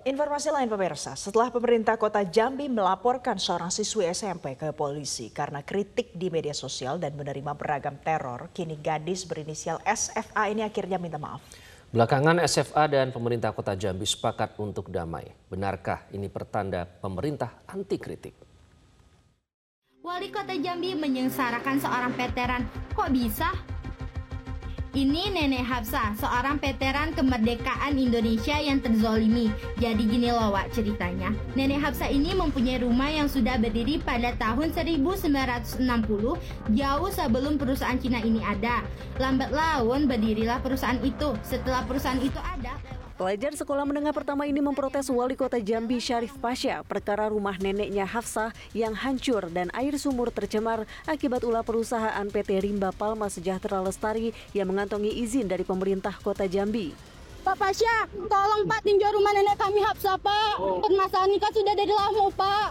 Informasi lain pemirsa, setelah pemerintah kota Jambi melaporkan seorang siswi SMP ke polisi karena kritik di media sosial dan menerima beragam teror, kini gadis berinisial SFA ini akhirnya minta maaf. Belakangan SFA dan pemerintah kota Jambi sepakat untuk damai. Benarkah ini pertanda pemerintah anti kritik? Wali kota Jambi menyengsarakan seorang veteran. Kok bisa? Ini Nenek Hafsa, seorang veteran kemerdekaan Indonesia yang terzolimi. Jadi gini loh Wak ceritanya. Nenek Hafsa ini mempunyai rumah yang sudah berdiri pada tahun 1960, jauh sebelum perusahaan Cina ini ada. Lambat laun berdirilah perusahaan itu. Setelah perusahaan itu ada, Pelajar sekolah menengah pertama ini memprotes wali kota Jambi Syarif Pasha perkara rumah neneknya Hafsah yang hancur dan air sumur tercemar akibat ulah perusahaan PT Rimba Palma Sejahtera Lestari yang mengantongi izin dari pemerintah kota Jambi. Pak Pasha, tolong Pak tinjau rumah nenek kami Hafsah Pak. Permasalahan nikah sudah dari lama Pak.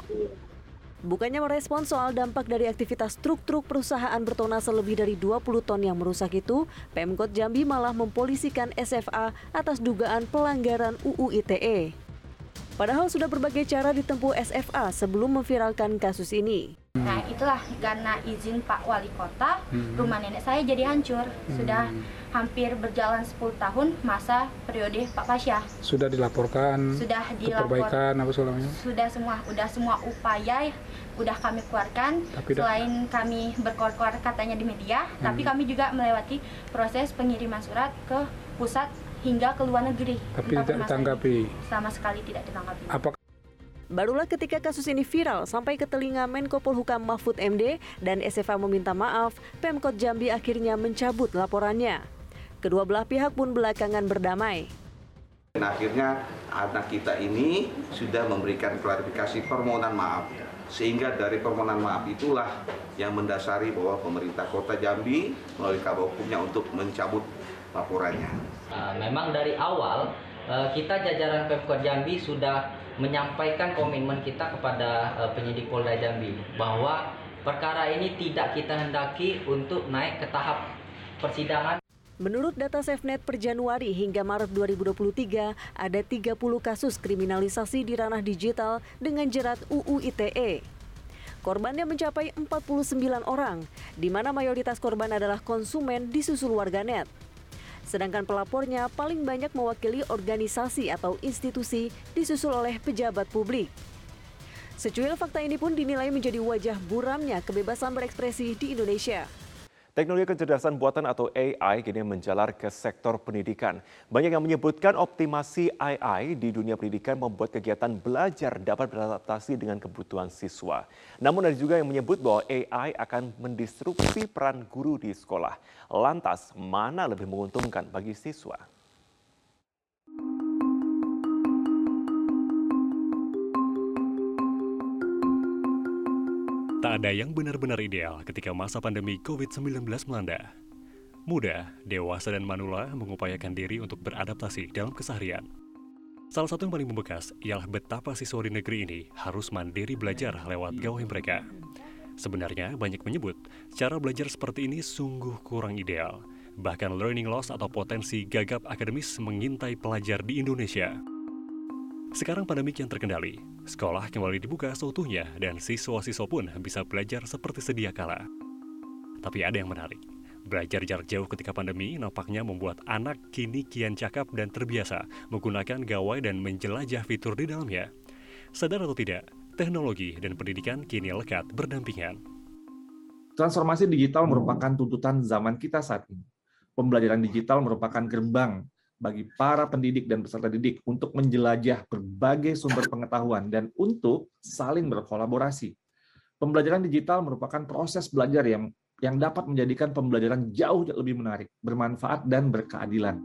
Bukannya merespon soal dampak dari aktivitas truk-truk perusahaan bertona lebih dari 20 ton yang merusak itu, Pemkot Jambi malah mempolisikan SFA atas dugaan pelanggaran UU ITE. Padahal sudah berbagai cara ditempuh SFA sebelum memviralkan kasus ini. Nah itulah karena izin Pak Wali Kota, rumah nenek saya jadi hancur. Sudah hampir berjalan 10 tahun masa periode Pak Pasya. Sudah dilaporkan, Sudah dilapor, perbaikan apa segalanya? sudah semua, udah semua upaya udah kami keluarkan. Tapi dah- Selain kami berkor-kor katanya di media, tapi kami juga melewati proses pengiriman surat ke pusat hingga ke luar negeri. Tapi tidak ditanggapi. Sama sekali tidak ditanggapi. Apa Barulah ketika kasus ini viral sampai ke telinga Menko Polhukam Mahfud MD dan SFA meminta maaf, Pemkot Jambi akhirnya mencabut laporannya. Kedua belah pihak pun belakangan berdamai. Dan akhirnya anak kita ini sudah memberikan klarifikasi permohonan maaf. Sehingga dari permohonan maaf itulah yang mendasari bahwa pemerintah kota Jambi melalui hukumnya untuk mencabut laporannya. Uh, memang dari awal uh, kita jajaran Pemkot Jambi sudah menyampaikan komitmen kita kepada uh, penyidik Polda Jambi bahwa perkara ini tidak kita hendaki untuk naik ke tahap persidangan Menurut data SafeNet per Januari hingga Maret 2023, ada 30 kasus kriminalisasi di ranah digital dengan jerat UU ITE. Korbannya mencapai 49 orang, di mana mayoritas korban adalah konsumen disusul warganet. Sedangkan pelapornya paling banyak mewakili organisasi atau institusi disusul oleh pejabat publik. Secuil fakta ini pun dinilai menjadi wajah buramnya kebebasan berekspresi di Indonesia. Teknologi kecerdasan buatan atau AI kini menjalar ke sektor pendidikan. Banyak yang menyebutkan optimasi AI di dunia pendidikan membuat kegiatan belajar dapat beradaptasi dengan kebutuhan siswa. Namun ada juga yang menyebut bahwa AI akan mendistruksi peran guru di sekolah. Lantas, mana lebih menguntungkan bagi siswa? Tak ada yang benar-benar ideal ketika masa pandemi COVID-19 melanda. Muda, dewasa, dan manula mengupayakan diri untuk beradaptasi dalam keseharian. Salah satu yang paling membekas ialah betapa siswa di negeri ini harus mandiri belajar lewat gawai mereka. Sebenarnya banyak menyebut cara belajar seperti ini sungguh kurang ideal. Bahkan learning loss atau potensi gagap akademis mengintai pelajar di Indonesia. Sekarang pandemi kian terkendali, sekolah kembali dibuka seutuhnya dan siswa-siswa pun bisa belajar seperti sedia kala. Tapi ada yang menarik. Belajar jarak jauh ketika pandemi nampaknya membuat anak kini kian cakap dan terbiasa menggunakan gawai dan menjelajah fitur di dalamnya. Sadar atau tidak, teknologi dan pendidikan kini lekat berdampingan. Transformasi digital merupakan tuntutan zaman kita saat ini. Pembelajaran digital merupakan gerbang bagi para pendidik dan peserta didik untuk menjelajah berbagai sumber pengetahuan dan untuk saling berkolaborasi. Pembelajaran digital merupakan proses belajar yang yang dapat menjadikan pembelajaran jauh lebih menarik, bermanfaat, dan berkeadilan.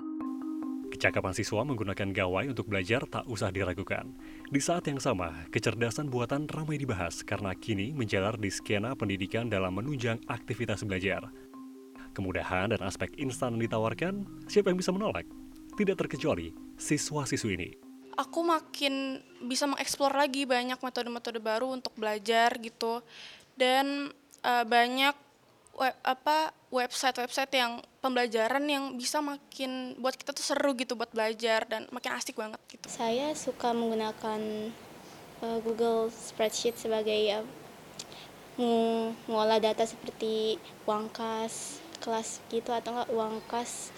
Kecakapan siswa menggunakan gawai untuk belajar tak usah diragukan. Di saat yang sama, kecerdasan buatan ramai dibahas karena kini menjalar di skena pendidikan dalam menunjang aktivitas belajar. Kemudahan dan aspek instan ditawarkan, siapa yang bisa menolak? Tidak terkecuali siswa-siswi ini. Aku makin bisa mengeksplor lagi banyak metode-metode baru untuk belajar gitu. Dan uh, banyak web, apa website-website yang pembelajaran yang bisa makin buat kita tuh seru gitu buat belajar dan makin asik banget gitu. Saya suka menggunakan uh, Google Spreadsheet sebagai uh, mengolah data seperti uang kas kelas gitu atau enggak uang kas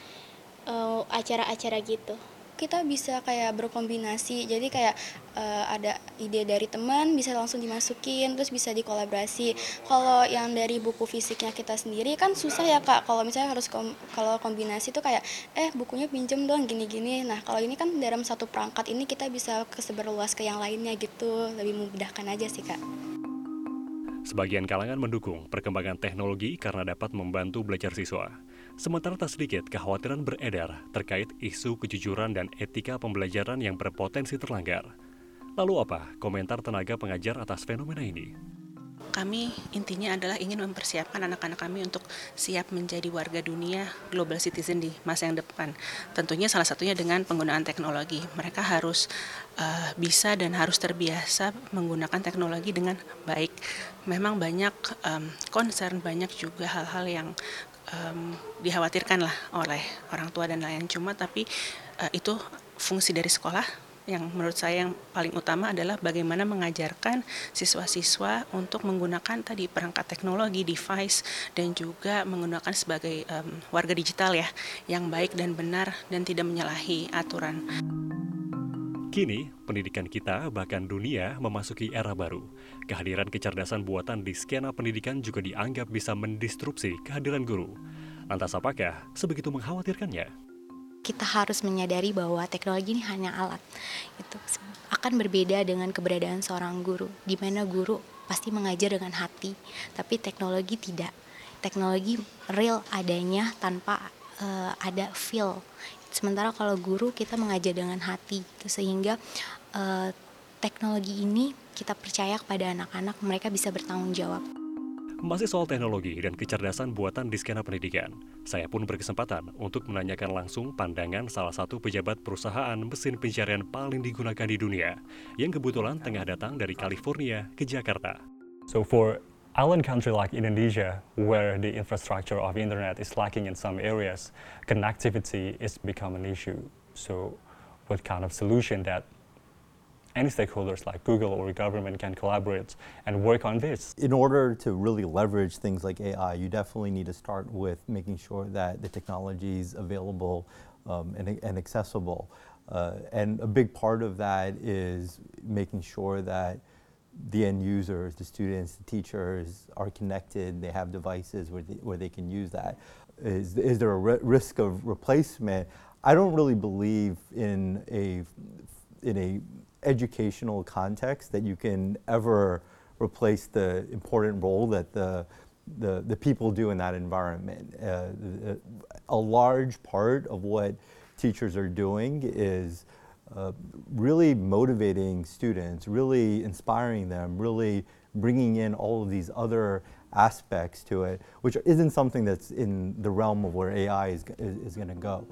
uh, acara-acara gitu? Kita bisa kayak berkombinasi. Jadi kayak uh, ada ide dari teman bisa langsung dimasukin terus bisa dikolaborasi. Kalau yang dari buku fisiknya kita sendiri kan susah ya kak. Kalau misalnya harus kom kalau kombinasi tuh kayak eh bukunya pinjem dong gini-gini. Nah kalau ini kan dalam satu perangkat ini kita bisa kesebar luas ke yang lainnya gitu. Lebih memudahkan aja sih kak Sebagian kalangan mendukung perkembangan teknologi karena dapat membantu belajar siswa. Sementara tak sedikit kekhawatiran beredar terkait isu kejujuran dan etika pembelajaran yang berpotensi terlanggar. Lalu apa komentar tenaga pengajar atas fenomena ini? Kami intinya adalah ingin mempersiapkan anak-anak kami untuk siap menjadi warga dunia global citizen di masa yang depan. Tentunya salah satunya dengan penggunaan teknologi. Mereka harus uh, bisa dan harus terbiasa menggunakan teknologi dengan baik. Memang banyak um, concern, banyak juga hal-hal yang um, dikhawatirkan oleh orang tua dan lain cuma tapi uh, itu fungsi dari sekolah yang menurut saya yang paling utama adalah bagaimana mengajarkan siswa-siswa untuk menggunakan tadi perangkat teknologi, device, dan juga menggunakan sebagai um, warga digital ya, yang baik dan benar dan tidak menyalahi aturan. Kini, pendidikan kita bahkan dunia memasuki era baru. Kehadiran kecerdasan buatan di skena pendidikan juga dianggap bisa mendistrupsi kehadiran guru. Lantas apakah sebegitu mengkhawatirkannya? Kita harus menyadari bahwa teknologi ini hanya alat. Itu akan berbeda dengan keberadaan seorang guru, di mana guru pasti mengajar dengan hati, tapi teknologi tidak. Teknologi real adanya tanpa uh, ada feel. Sementara kalau guru kita mengajar dengan hati, itu sehingga uh, teknologi ini kita percaya kepada anak-anak mereka bisa bertanggung jawab. Masih soal teknologi dan kecerdasan buatan di skena pendidikan, saya pun berkesempatan untuk menanyakan langsung pandangan salah satu pejabat perusahaan mesin pencarian paling digunakan di dunia, yang kebetulan tengah datang dari California ke Jakarta. So for island country like Indonesia, where the infrastructure of internet is lacking in some areas, connectivity is become an issue. So what kind of solution that any stakeholders like Google or government can collaborate and work on this. In order to really leverage things like AI, you definitely need to start with making sure that the technology is available um, and, and, accessible. Uh, and a big part of that is making sure that the end users, the students, the teachers are connected, they have devices where they, where they can use that. Is, is there a risk of replacement? I don't really believe in a in a educational context that you can ever replace the important role that the the, the people do in that environment. Uh, a large part of what teachers are doing is uh, really motivating students, really inspiring them, really bringing in all of these other aspects to it, which isn't something that's in the realm of where AI is, is, is going to go.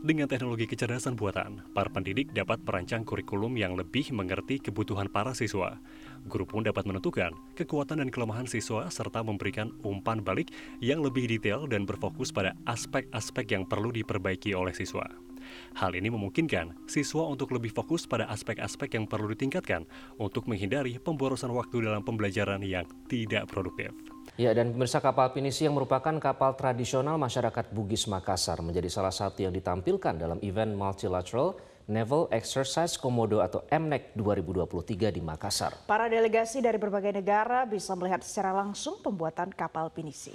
Dengan teknologi kecerdasan buatan, para pendidik dapat merancang kurikulum yang lebih mengerti kebutuhan para siswa. Guru pun dapat menentukan kekuatan dan kelemahan siswa serta memberikan umpan balik yang lebih detail dan berfokus pada aspek-aspek yang perlu diperbaiki oleh siswa. Hal ini memungkinkan siswa untuk lebih fokus pada aspek-aspek yang perlu ditingkatkan untuk menghindari pemborosan waktu dalam pembelajaran yang tidak produktif. Ya, dan pemirsa kapal pinisi yang merupakan kapal tradisional masyarakat Bugis Makassar menjadi salah satu yang ditampilkan dalam event multilateral Naval Exercise Komodo atau MNEC 2023 di Makassar. Para delegasi dari berbagai negara bisa melihat secara langsung pembuatan kapal pinisi.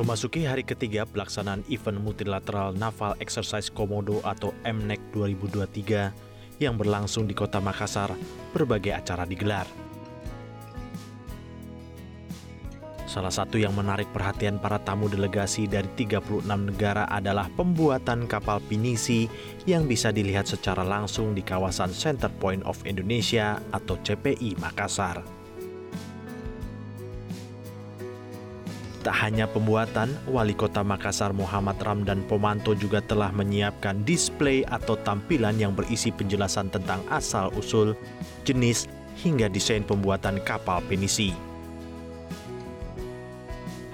Memasuki hari ketiga pelaksanaan event multilateral Naval Exercise Komodo atau MNEC 2023, yang berlangsung di kota Makassar, berbagai acara digelar. Salah satu yang menarik perhatian para tamu delegasi dari 36 negara adalah pembuatan kapal pinisi yang bisa dilihat secara langsung di kawasan Center Point of Indonesia atau CPI Makassar. Tak hanya pembuatan, Wali Kota Makassar Muhammad Ramdan Pomanto juga telah menyiapkan display atau tampilan yang berisi penjelasan tentang asal-usul, jenis, hingga desain pembuatan kapal pinisi.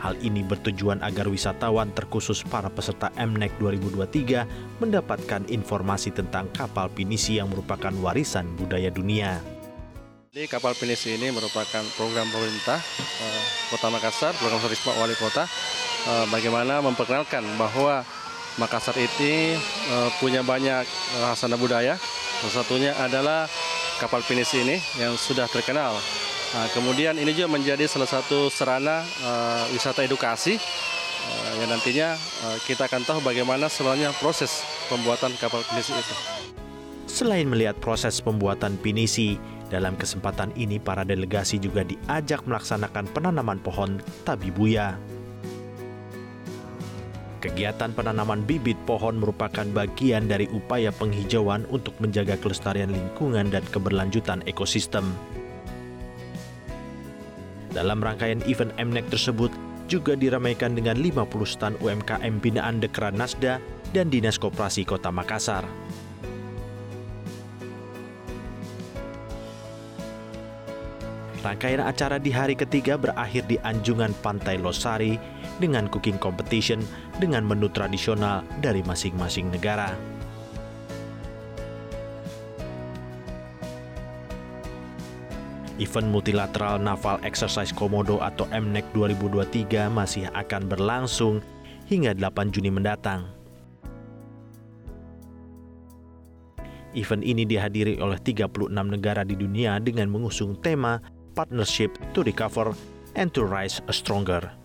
Hal ini bertujuan agar wisatawan terkhusus para peserta MNEC 2023 mendapatkan informasi tentang kapal pinisi yang merupakan warisan budaya dunia. Jadi kapal pinisi ini merupakan program pemerintah eh, Kota Makassar, program Risma Wali Kota, eh, bagaimana memperkenalkan bahwa Makassar ini eh, punya banyak eh, hasana budaya. Salah satunya adalah kapal pinisi ini yang sudah terkenal Nah, kemudian ini juga menjadi salah satu sarana uh, wisata edukasi uh, yang nantinya uh, kita akan tahu bagaimana sebenarnya proses pembuatan kapal pinisi itu. Selain melihat proses pembuatan pinisi, dalam kesempatan ini para delegasi juga diajak melaksanakan penanaman pohon tabibuya. Kegiatan penanaman bibit pohon merupakan bagian dari upaya penghijauan untuk menjaga kelestarian lingkungan dan keberlanjutan ekosistem. Dalam rangkaian event MNEC tersebut juga diramaikan dengan 50 stan UMKM binaan Dekran Nasda dan Dinas Koperasi Kota Makassar. Rangkaian acara di hari ketiga berakhir di Anjungan Pantai Losari dengan cooking competition dengan menu tradisional dari masing-masing negara. Event Multilateral Naval Exercise Komodo atau MNEC 2023 masih akan berlangsung hingga 8 Juni mendatang. Event ini dihadiri oleh 36 negara di dunia dengan mengusung tema Partnership to Recover and to Rise Stronger.